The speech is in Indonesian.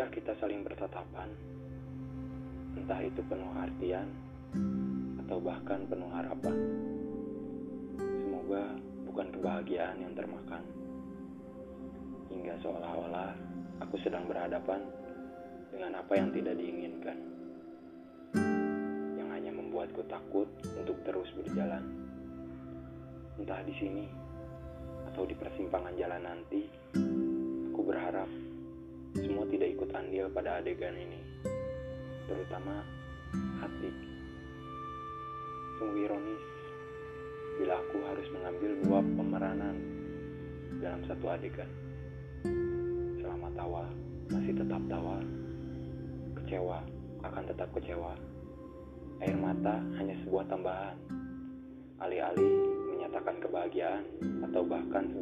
saat kita saling bertatapan, entah itu penuh artian atau bahkan penuh harapan. Semoga bukan kebahagiaan yang termakan, hingga seolah-olah aku sedang berhadapan dengan apa yang tidak diinginkan, yang hanya membuatku takut untuk terus berjalan. Entah di sini atau di persimpangan jalan tidak ikut andil pada adegan ini, terutama hati. Sungguh ironis bila aku harus mengambil dua pemeranan dalam satu adegan. Selama tawa masih tetap tawa, kecewa akan tetap kecewa. Air mata hanya sebuah tambahan, alih-alih menyatakan kebahagiaan atau bahkan